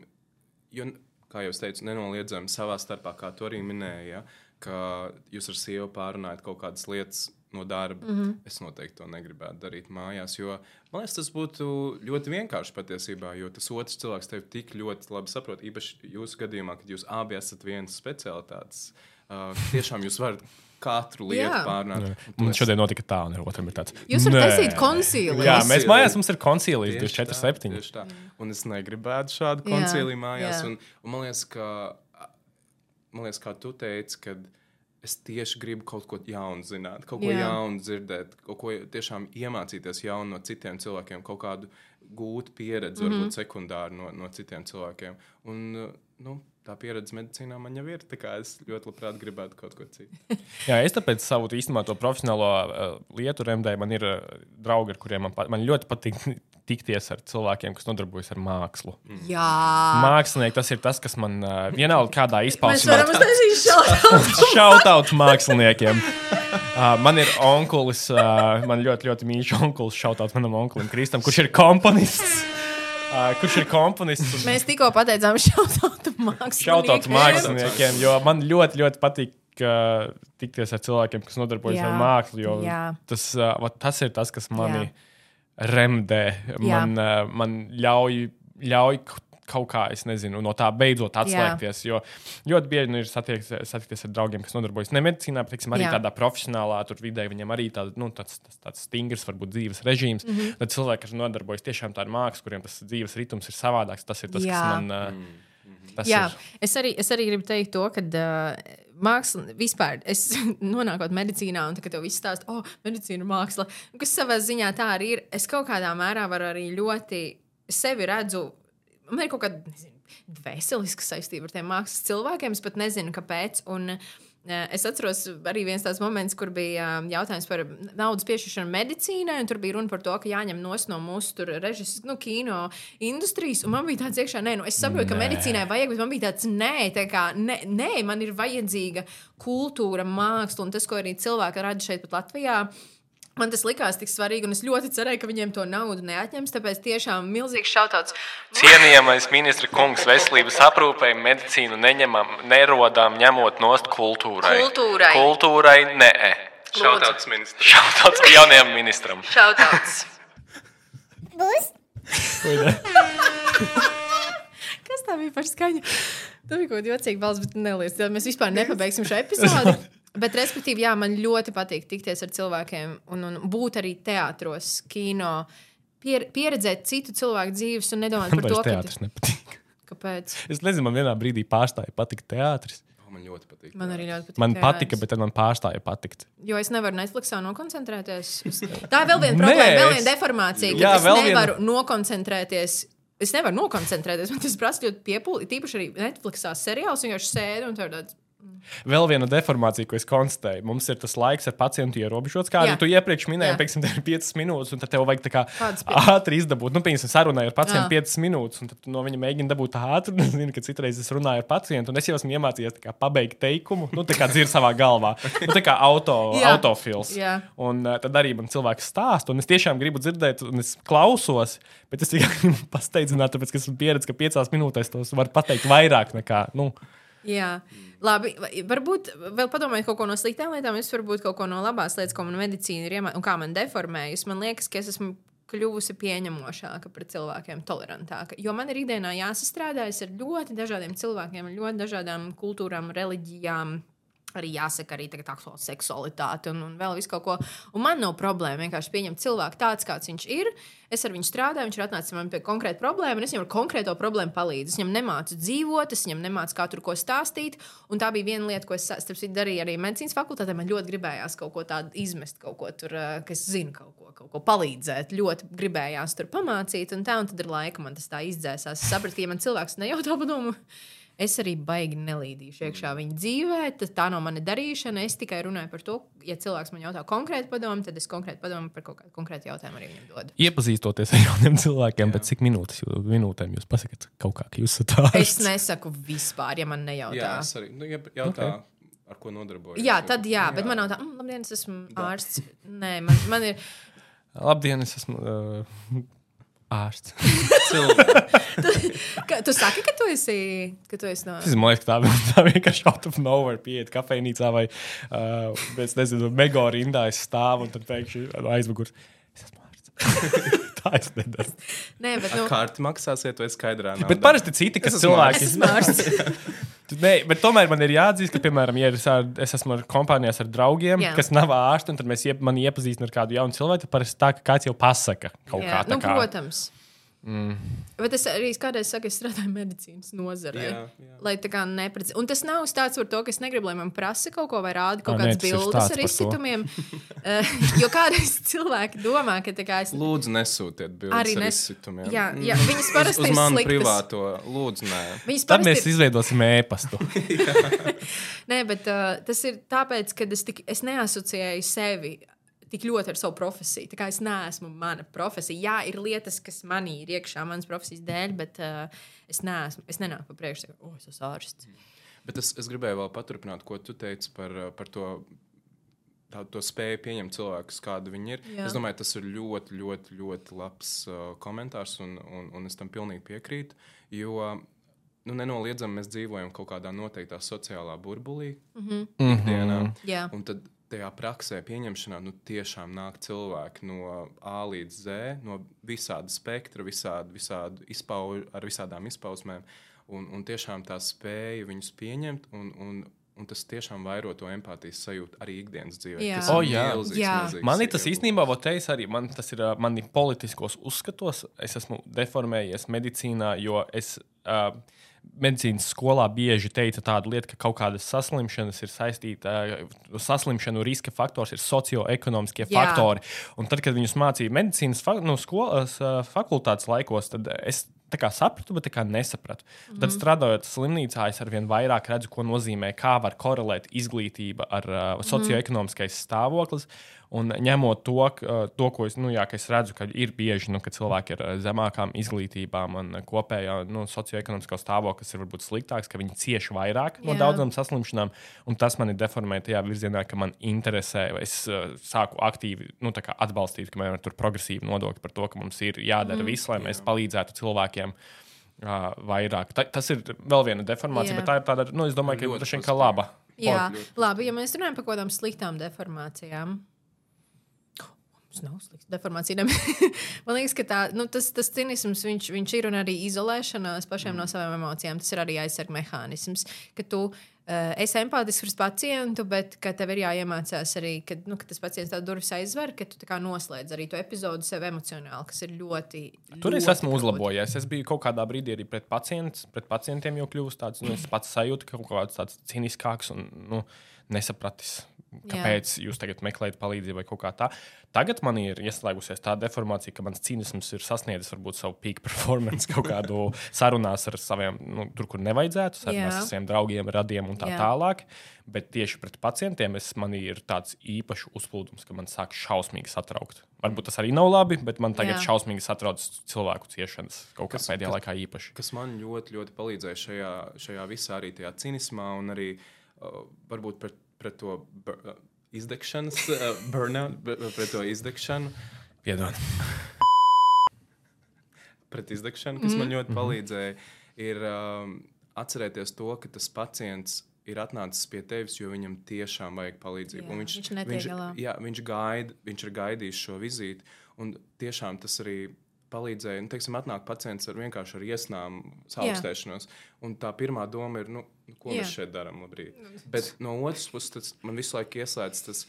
jo, kā jau es teicu, nenoliedzami savā starpā, kā tu arī minēji, ja, ka jūs ar sievu pārunājat kaut kādas lietas no darba. Mm -hmm. Es noteikti to negribētu darīt mājās, jo man liekas, tas būtu ļoti vienkārši patiesībā, jo tas otrs cilvēks tevi tik ļoti labi saprot. Īpaši jūsu gadījumā, kad jūs abi esat vienas specialitātes, uh, tiešām jūs varat katru lietu. Un Mums šodien notika tā, un otram ir tāds. Jūs varat taisīt koncīli. Jā, mēs Koncili. mājās mums ir 24-7. tieši tā. Un es negribētu šādu koncili mājās. jā. Un, un man liekas, ka, man liekas, kā tu teici, ka es tieši gribu kaut ko jaunu zināt, kaut ko Jā. jaunu dzirdēt, kaut ko tiešām iemācīties jaunu no citiem cilvēkiem, kaut kādu gūt pieredzi, mm Mhm. -hmm. varbūt sekundāri no, no citiem cilvēkiem. Un, nu, tā pieredze medicīnā man jau ir. Es ļoti labprāt gribētu kaut ko citu. Jā, es tāpēc savu īstenībā to profesionālo uh, lietu remdēju. Man ir uh, draugi, ar kuriem man, pat, man ļoti patīk tikties ar cilvēkiem, kas nodarbojas ar mākslu. Jā. Mākslinieki tas ir tas, kas man uh, vienalga kādā Mēs izpausmē. varam uztaisīt šādu. Šautauts māksliniekiem. Uh, man ir onkulis, uh, man ļoti, ļoti mīļš onkulis, šautauts manam onkulim Kristam, kurš ir komponists. Uh, kurš ir komponists? un- Mēs tikko pateicām šautautu māksliniekiem. Šautauts māksliniekiem, jo man ļoti, ļoti patīk. Uh, tikties ar cilvēkiem, kas nodarbojas Jā, ar mākslu. Tas, uh, tas ir tas, kas mani Jā. Remdē. Jā. Man, uh, man ļauj, ļauj kaut kā, es nezinu, no tā beidzot atslēgties. Jo ļoti bieži nu, ir satiekties, satikties ar draugiem, kas nodarbojas ne medicīnā, bet teiksim, arī Jā. tādā profesionālā tur vidē. Viņam arī tāda, nu, tāds, tāds, tāds stingrs, varbūt dzīves režīms. Mm. -hmm. Tad cilvēki, kas nodarbojas tiešām tādu mākslu, kuriem tas dzīves ritms ir savādāks, tas ir tas, Jā. kas man. Uh, tas Jā, ir. es arī, es arī gribu teikt to, ka uh, māksla vispār, es nonākot medicīnā, un tagad tev viss stāsta, oh, medicīna ir māksla, un kas savā ziņā tā arī ir. Es kaut kādā mērā varu arī ļoti sevi redzu, man ir kaut kāda dvēseliska saistība ar tiem mākslas cilvēkiem, es pat nezinu, kāpēc. Un, eh, Es atceros arī viens tāds moments, kur bija um, jautājums par naudas piešķiršanu medicīnai, un tur bija runa par to, ka jāņem nos no mūsu režisora, nu, kino industrijas. Un man bija tāds iekšā, nē, nu, es saprotu, ka Nē. medicīnai vajag, bet man bija tāds, nē, tā kā, nē, nē, man ir vajadzīga kultūra, māksla un tas, ko arī cilvēki rada šeit, pat Latvijā. Man tas likās tik svarīgi, un es ļoti cerēju, ka viņiem to naudu neatņems. Tāpēc tiešām milzīgs šautauts. Cienījamais ministra kungs, veselības aprūpei medicīnu neņemam, nerodām, ņemot nost kultūrai. Kultūrai. Kultūrai nē. Šautauts ministrs. Šautauts jaunajam ministram. Šautauts. Kas tā bija par skaņu? Tā bija kaut kāda jocīga balss, bet neliec. tad Mēs vispār nepabeigsim šo epizodi. Bet, respektīvi, jā, man ļoti patīk tikties ar cilvēkiem un, un būt arī teātros, kino, pier, pieredzēt citu cilvēku dzīves un nedomāt Man par to, vairs ka teātris nepatīk. kāpēc. Es nezinu, man vienā brīdī pārstāja patikt teātris. Oh, man ļoti patīk. Man arī ļoti patīk. Man teātris. patika, bet tad man pārstāja patikt. Jo es nevaru Netflixā nokoncentrēties. Es... Tā ir vēl viena problēma, Nē, vēl viena deformācija. Jā, es nevaru viena... nokoncentrēties. Es nevaru nokoncentrēties. Man tas prasa ļoti piepūli. Tīpaši arī Netflixā seriāls vienkārši sēdi un tur tāds. Vēl viena deformācija, ko es konstatēju. Mums ir tas laiks ar pacientu ierobežots, kā jau tu iepriekš minēji, piemēram, tev ir 5 minūtes, un tad tev vajag ātri izdabūt. Nu, piemēram, sarunai ar pacientu Jā. 5 minūtes, un no viņa mēģini dabūt ātri. Es zinu, ka citreiz es runāju ar pacientu, un es jau esmu iemācījies kā pabeigt teikumu, nu, tā kā dzird savā galvā. Nu, tā kā auto, Jā. autofils. Jā. Un uh, tad arī man cilvēks stāsta, un es tiešām gribu dzirdēt, un es klausos, bet es tikai gribu pasteidzināt, tāpēc, ka esmu pieredzējis, ka 5 minūtēs tos var pateikt vairāk nekā. Nu, Jā, labi. vai- Varbūt vēl padomājiet kaut ko no sliktām lietām. Es varbūt kaut ko no labās lietas, ko man medicīna ir iemācījusi un kā man deformējusi. Man liekas, ka es esmu kļuvusi pieņemošāka pret cilvēkiem, tolerantāka. Jo man ir ikdienā jāsastrādājas ar ļoti dažādiem cilvēkiem, ļoti dažādām kultūrām, reliģijām. Arī jāsaka, arī tagad aktuāla seksualitāte un, un vēl visu kaut ko. Un man nav problēma vienkārši pieņemt cilvēku tāds, kāds viņš ir. Es ar viņu strādāju, viņš ir atnācis man pie konkrēta problēma, un es viņam ar konkrēto problēmu palīdzu. Es viņam nemācu dzīvot, es viņam nemācu kā tur ko stāstīt. Un tā bija viena lieta, ko es starp citu, darīju arī medicīnas fakultātē. Man ļoti gribējās kaut ko tādu izmest, kaut ko tur, eh, kas zina kaut ko, kaut ko palīdzēt. Ļoti gribējās tur pamācīt, un tā, un tad ar laiku man tas tā izdzēsās. Es sapratu, ka ja man cilvēks nejautā padomu. Es arī baigi nelīdīšu iekšā viņa dzīvē. Tas, tā nav mana darīšana. Es tikai runāju par to, ja cilvēks man jautā konkrēti padomu, tad es konkrēti padomu par kaut kādu konkrētu jautājumu arī viņam dodu. iepazīstoties ar jauniem cilvēkiem, pēc cik minūtes, jū- minūtēm jūs pasakāt kaut kā, ka jūs esat Es ārsts? nesaku vispār, ja man nejautā. Jā, es arī nu, ja jautā, okay. ar ko nodarbojos. Jā, tad jā, bet man nav tā, mm, labdien, es esmu ārsts. Nē, man, man ir. Labdien, es esmu uh, ārsts. Ka, tu saki, ka tu esi, ka tu esi no. Es liekas, ka tā, tā vienkārši out of nowhere pieiet kafejnīcā vai, uh, es nezinu, mega rindā es stāvu un tad pēkšņi no aizmugures. Es esmu ārsts. tā es nedaru. Nē, bet nu, Kārti maksāsiet, vai skaidrā? Bet parasti citi, kas Es cilvēki. ārsts. Nē, bet tomēr man ir jāatzīst, ka, piemēram, ja es, ar, es esmu ar kompānijās ar draugiem, Jā. Kas nav ārsti, un tad mēs iep, iepazīstinām ar kādu jaunu cilvēku, tad parasti tā, ka kāds jau pasaka kaut Jā, kā nu, tādu. protams. Mm. Bet es arī kādreiz saku, es strādāju medicīnas nozarē. Jā, jā. Lai tā kā neprecizētu. Un tas nav stāsts par to, ka es negribu, lai man prasa kaut ko vai rāda kaut kādas bildes ar izsitumiem. Uh, jo kādreiz cilvēki domā, ka tā kā es. Lūdzu, nesūtiet bildes Arī ar nes- izsitumiem. Jā, jā, viņas Uz, parasti uz ir manu sliktas. privāto, lūdzu, nē. Viņas Tad parasti mēs ir izveidosim ēpastu. Nē, bet uh, tas ir tāpēc, ka es, tik, es neasociēju sevi tik ļoti ar savu profesiju. Tā kā es neesmu mana profesija. Jā, ir lietas, kas manī ir iekšā manas profesijas dēļ, bet uh, es neesmu. Es nenāku pa priekšu, ka, oh, es esmu ārsts. Bet es, es gribēju vēl paturpināt, ko tu teici par, par to. Tā, to spēju pieņemt cilvēkus, kādi viņi ir. Jā. Es domāju, tas ir ļoti, ļoti, ļoti labs uh, komentārs, un, un, un es tam pilnīgi piekrītu. Jo nu, nenoliedzami mēs dzīvojam kaut kādā noteiktā sociālā burbulī, mm -hmm. ikdienā. Jā. Un tad tajā praksē, pieņemšanā, nu, tiešām nāk cilvēki no A līdz Z, no visāda spektra, visādi, visādi izpauž, ar visādām izpausmēm. Un, un tiešām tā spēja viņus pieņemt, un, un, un tas tiešām vairo to empātijas sajūtu arī ikdienas dzīvē. Jā. Tas O, ir jā. milzīgs, Jā. milzīgs Man ir tas īstenībā, ko teicu arī. Man tas ir mani politiskos uzskatos. Es esmu deformējies medicīnā, jo es uh, medicīnas skolā bieži teica tādu lietu, ka kaut kādas saslimšanas ir saistīta, saslimšanu riska faktors ir socioekonomiskie Jā. faktori. Un tad, kad viņus mācīja medicīnas fa nu, skolas uh, fakultātes laikos, tad es tā kā sapratu, bet kā nesapratu. Mm -hmm. Tad strādājot slimnīcā, es arvien vairāk redzu, ko nozīmē, kā var korelēt izglītība ar uh, socioekonomiskais stāvoklis. Un ņemot to, uh, to ko es, nu, jā, ka es redzu, ka ir bieži, nu, ka cilvēki ar uh, zemākām izglītībām un uh, kopējā nu, socioekonomiskā stāvoklis ir varbūt sliktāks, ka viņi cieši vairāk no Jā. daudzām saslimšanām. Un tas man ir deformēts tajā virzienā, ka man interesē, vai es uh, sāku aktīvi nu, tā kā atbalstīt, ka man ir tur progresīva nodokļa par to, ka mums ir jādara mm, viss, lai mēs palīdzētu cilvēkiem. Uh, vairāk. Ta, tas ir vēl viena deformācija, Jā. bet tā ir tāda, nu, es domāju, ka Ļoti laba. Jā, labi, ja mēs runājam par kaut kādām sliktām deformācijām. Mums nav slikta deformācija. Man liekas, ka tā, nu, tas, tas cinisms viņš, viņš ir un arī izolēšanās pašiem mm. no savām emocijām. Tas ir arī aizsardzības mehānisms. Ka tu uh, esi empātisks pret pacientu, bet ka tev ir jāiemācās arī, ka, nu, ka tas pacients tādu durvis aizver, ka tu tā kā noslēdz arī to epizodu sev emocionāli, kas ir ļoti. Tur es ļoti esmu grūti. uzlabojies. Es biju kaut kādā brīdī arī pret, pacients, pret pacientiem jau kļuvis tāds, nu, es pats sajūtu, ka kaut kāds tāds ciniskāks un nu, nesapratis. Kāpēc Jā. jūs tagad meklējat palīdzību vai kaut kā tā? Tagad man ir ieslēgusies tā deformācija, ka mans cinisms ir sasniedzis varbūt savu peak performance kaut kādu sarunās ar saviem, nu, tur, kur nevajadzētu, sarunās Jā. ar saviem draugiem, radiem un tā Jā. tālāk. Bet tieši pret pacientiem es, man ir tāds īpašs uzplūdums, ka man sāk šausmīgi satraukt. Varbūt tas arī nav labi, bet man tagad Jā. šausmīgi satrauc cilvēku ciešanas kaut kas Kas- pēdējā kas- laikā īpaši. kas man ļoti, ļoti palīdzēja šajā, šajā visā, arī tajā cinismā, un arī uh, varbūt pret, pret to bur, uh, izdegšanas, uh, burnout, be- pret to izdegšanu, Piedod. pret izdegšanu, kas mm. man ļoti palīdzēja, ir um, atcerēties to, ka tas pacients ir atnācis pie tevis, jo viņam tiešām vajag palīdzību. Jā, Un viņš viņš, galā. jā, viņš, gaida, viņš ir gaidījis šo vizīti, un tiešām tas arī palīdzēja. Nu, teiksim, atnāk pacients ar vienkārši ar iesnām, saaugstēšanos. Un tā pirmā doma ir, nu, nu, ko Jā. mēs šeit darām. Labrīt. Bet no otras puses, tas man visu laiku ieslēdz, tas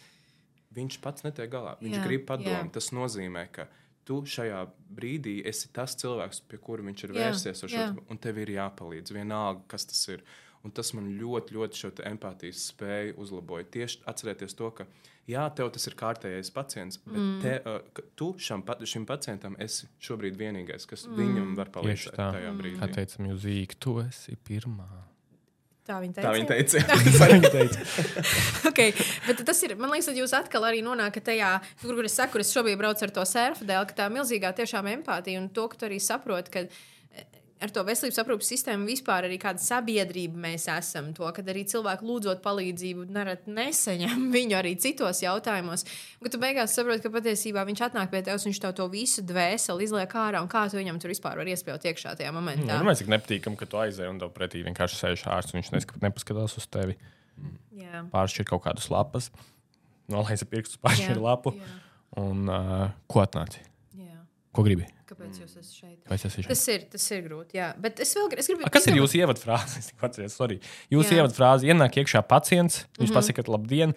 viņš pats netiek galā. Viņš Jā, jā, grib jā. padomu. Tas nozīmē, ka tu šajā brīdī esi tas cilvēks, pie kura viņš ir Jā, vērsies, šo, jā. un tev ir jāpalīdz. Vienalga, kas tas ir. Un tas man ļoti, ļoti šo te empātijas spēju uzlaboja. Tieši atcerieties to, ka jā, tev tas ir kārtējais pacients, bet mm. te, uh, tu šam, šim pacientam esi šobrīd vienīgais, kas mm. viņam var palīdzēt tā. tajā brīdī. Kā teica Mjūzīka, tu esi pirmā. Tā viņa teica. Tā viņa teica. Tā viņa teica. okay. Bet tas ir, man liekas, ka jūs atkal arī nonākat tajā, kur, kur es saku, kur es šobrīd braucu ar to surfu dēļ, ka tā milzīgā tiešām empātija un to, ka tu arī saproti, ka ar to veselības aprūpas sistēmu vispār arī kāda sabiedrība mēs esam. To, kad arī cilvēki lūdzot palīdzību, nerad nesaņem viņu arī citos jautājumos. Kad tu beigās saproti, ka patiesībā viņš atnāk pie tevis, viņš tev to visu dvēseli izliek ārā un kā tu viņam tur vispār var iespējot iekšā tajā momentā. Nu, mēs tik nepatīkam, ka tu aizēji un tev pretī vienkārši sēž ārsts. un Viņš nepaskatās uz tevi. Jā. Pāršķir kaut kādus lapas, nolaisa pirkstus, pāršķir Jā, lapu. jā. Un uh, ko atnāci? Ko gribi? Kāpēc jūs esat šeit? Vai tas ir? Tas ir, tas ir grūti. Jā. Bet es vēl es gribu. A, kas ir jūsu ievadfrāze? Es tikko atceros, sorry. Jūsu ievadfrāze ienāk iekšā pacients, viņš mm. -hmm. pasakā, labdien,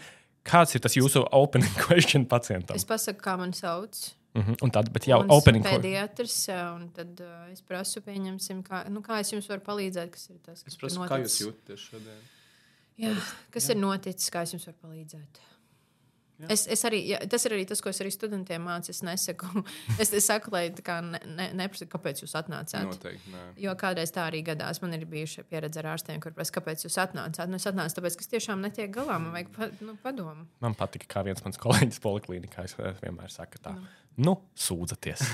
kāds ir tas jūsu opening question pacientam? Es pasaku, kā man sauc. Mm -hmm. Un tad, bet jau Mans opening question. Pediatrs, jā, un tad uh, es prasu, pieņemsim, kā, nu, kā es jums varu palīdzēt, kas ir tas, kas Es prasu, ir kā jūs noticis. jūtaties šodien? Jā, kas jā. ir noticis, kā es jums varu palīdzēt. Jā. Es, es arī, jā, tas ir arī tas, ko es arī studentiem mācu. Es nesaku, es, es saku, lai tā kā ne, ne, neprasa, kāpēc jūs atnācāt. Noteikti. Nē. Jo kādreiz tā arī gadās. Man ir bijuši pieredze ar ārstiem, kur prasa, kāpēc jūs atnācāt. Nu, es atnācu, tāpēc, ka es tiešām netiek galā. Man vajag pa, nu, padomu. Man patika, kā viens mans kolēģis poliklinikā es vienmēr saka tā. Nu, sūdzaties.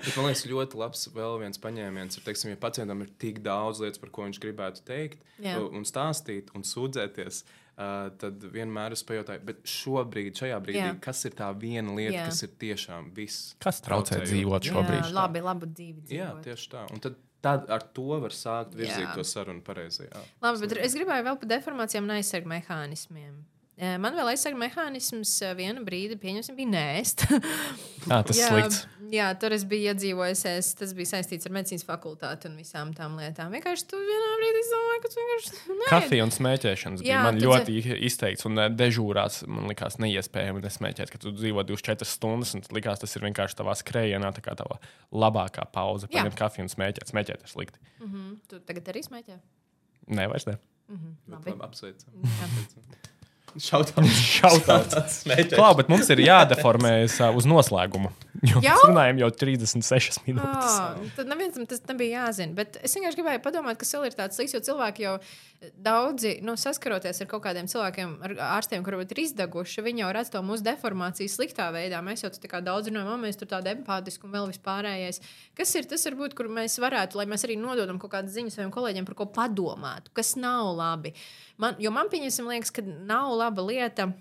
Bet, man liekas, ļoti labs vēl viens paņēmiens ir, teiksim, ja pacientam ir tik daudz lietas, par ko viņš gribētu teikt, Jā. un stāstīt, un sūdzēties. Uh, tad vienmēr es pajautāju, bet šobrīd, šajā brīdī, Jā. Jā. kas ir tā viena lieta, Jā. Jā. kas ir tiešām viss? Kas traucē dzīvot šobrīd? Jā, labi, labu dzīvi. Jā, dzīvot. tieši tā. Un tad, tad ar to var sākt virzīt Jā. to sarunu pareizajā. Labi, bet es gribēju vēl par deformācijām un aizsargu mehānismiem. Eh, Man vēl aizsargu mehānisms eh, vienu brīdi, pieņemsim, bija nēst. Jā, tas ir slikts. Jā, tur es biju iedzīvojusies. Tas bija saistīts ar medicīnas fakultāti un visām tām lietām. Vienkārši tu vienā brīdī domāji, ka tu vienkārši. Nē, Kafija un smēķēšanas bija Jā, man tu ļoti izteikts. Un eh, dežūrās man likās neiespējami nesmēķēt, ka tu dzīvo 24 stundas. Un likās, tas ir vienkārši tavā skrējienā, tā kā tava labākā pauze. Jā. Paņemt kafiju un smēķēt. Smēķēt ir slikti. Mhm. Tu tagad arī smēķē? Nē, vairs ne. Labi, apsveicam. Šautauts. Klau, bet mums ir jādeformējas ā, uz noslēgumu. Jo Jau? mēs runājam jau 36 minūtes. Oh, tad nevienam tas nebija jāzina. Bet es vienkārši gribēju padomāt, ka vēl ir tāds līnijas, jo cilvēki jau daudzi nu, saskaroties ar kaut kādiem cilvēkiem, ar ārstiem, kuriem ir izdeguši, viņi jau redz to mūsu deformāciju sliktā veidā. Mēs jau tā daudz runājam, "O, mēs tur tādi empātiski un vēl vispārējais. Kas ir tas, varbūt, kur mēs varētu, lai mēs arī nododam kaut kādas ziņas saviem kolēģiem par ko padomātu, kas nav labi. Man, jo man pieņemsim, liekas, ka nav laba lieta.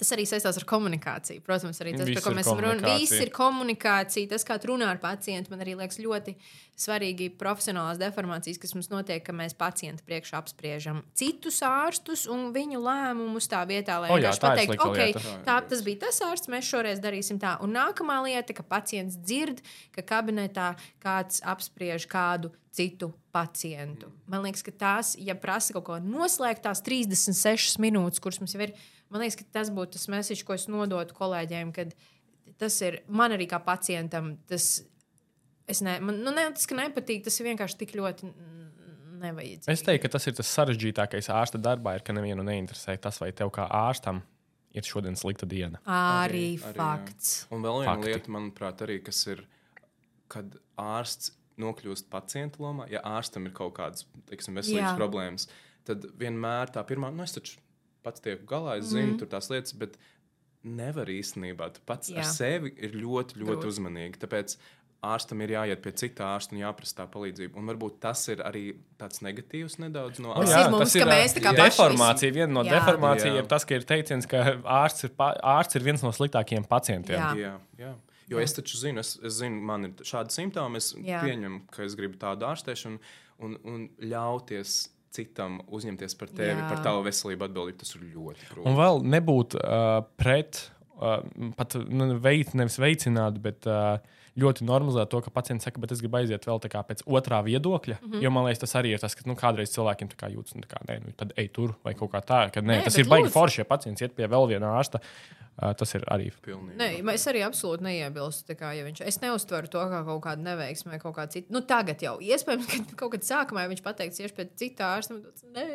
Tas arī saistās ar komunikāciju. Protams, arī tas, Viss par ko mēs runājam. Viss ir komunikācija, tas, kā runā ar pacientu, man arī liekas ļoti svarīgi profesionālās deformācijas, kas mums notiek, ka mēs pacientu priekšā apspriežam citus ārstus un viņu lēmumus tā vietā, lai vienkārši ir pateiktu, ok, lieta. tā, tas bija tas ārsts, mēs šoreiz darīsim tā. Un nākamā lieta, ka pacients dzird, ka kabinetā kāds apspriež kādu citu pacientu. Man liekas, ka tās, ja prasa kaut ko noslēgt, tās 36 minūtes, kuras mums jau ir, man liekas, ka tas būtu tas mēsīčs, ko es nodotu kolēģiem, kad tas ir man arī kā pacientam. Tas, Es ne, man nu, ne, tas, ka nepatīk, tas ir vienkārši tik ļoti nevajadzīgs. Es teiktu, ka tas ir tas sarežģītākais ārsta darbā, ir, ka nevienu neinteresē tas, vai tev kā ārstam ir šodien slikta diena. Arī, Arī, fakts. Un vēl viena Fakti. lieta, manuprāt, arī, kas ir, kad ārsts nokļūst pacienta lomā, ja ārstam ir kaut kādas teiksim, veselības Jā. problēmas, tad vienmēr tā pirmā, nu, es taču pats tieku galā, es zinu, mm. tur tās lietas, bet nevar īstenībā. Tu pats Jā. Ar sevi ir ļoti, ļoti Grūti. uzmanīgi. Tāpēc ārstam ir jāiet pie cita ārsta un jāprasa tā palīdzība. Un varbūt tas ir arī tāds negatīvs nedaudz no Tas ārsta. ir mums, ka mēs tā kā deformācija. Viena no Jā. deformācijām Jā. ir tas, ka ir teiciens, ka ārsts ir, pa, ārsts ir viens no sliktākajiem pacientiem. Jā. Jā, jā. Jo jā. es taču zinu, es, es zinu, man ir šādi simptomi. Es. Jā. pieņemu, ka es gribu tādu ārstēšanu un, un ļauties citam uzņemties par tevi, Jā. par tavu veselību atbildību. Tas ir ļoti grūti. Un vēl nebūt uh, pret, uh, pat nu, veic, nevis veicināt, bet uh, ļoti normalizēt to, ka pacients saka, bet es gribu aiziet vēl kā pēc otrā viedokļa. Mm. -hmm. Jo man liekas, tas arī ir tas, ka nu, kādreiz cilvēkiem tā kā jūtas, nu, tā kā, nē, nu, tad ej tur vai kaut kā tā. Ka, nē, Nē, tas ir baigi forši, ja pacients iet pie vēl viena ārsta. Uh, tas ir arī. Pilnīgi. Nē, es arī absolūti neiebilstu. Kā, ja viņš, es neuztveru to kā kaut kādu neveiksmi vai kaut kādu citu. Nu, tagad jau iespējams, ka kaut kad sākumā ja viņš pateiks, iešu pēc cita ārsta. Nē,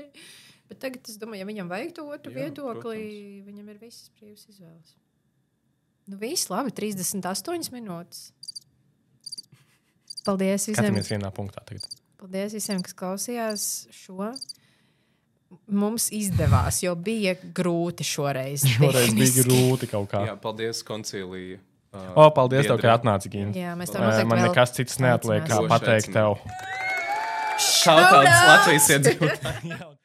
bet tagad es domāju, ja viņam vajag to otru Jā, viedokli, protams. viņam ir visas brīvas izvēles. Nu, viss labi, 38 minūtes. Paldies visiem, Skatāmies vienā punktā. Tagad. paldies visiem, kas klausījās šo. Mums izdevās, jo bija grūti šoreiz. Šoreiz bija grūti kaut kā. Jā, paldies, koncilija. Uh, O, paldies, tev, ka atnāci, Gīna. Jā, mēs tev Uh, noteikti Man vēl nekas cits neatliek, kā pateikt tev. Šautauts Latvijas iedzīvotājiem.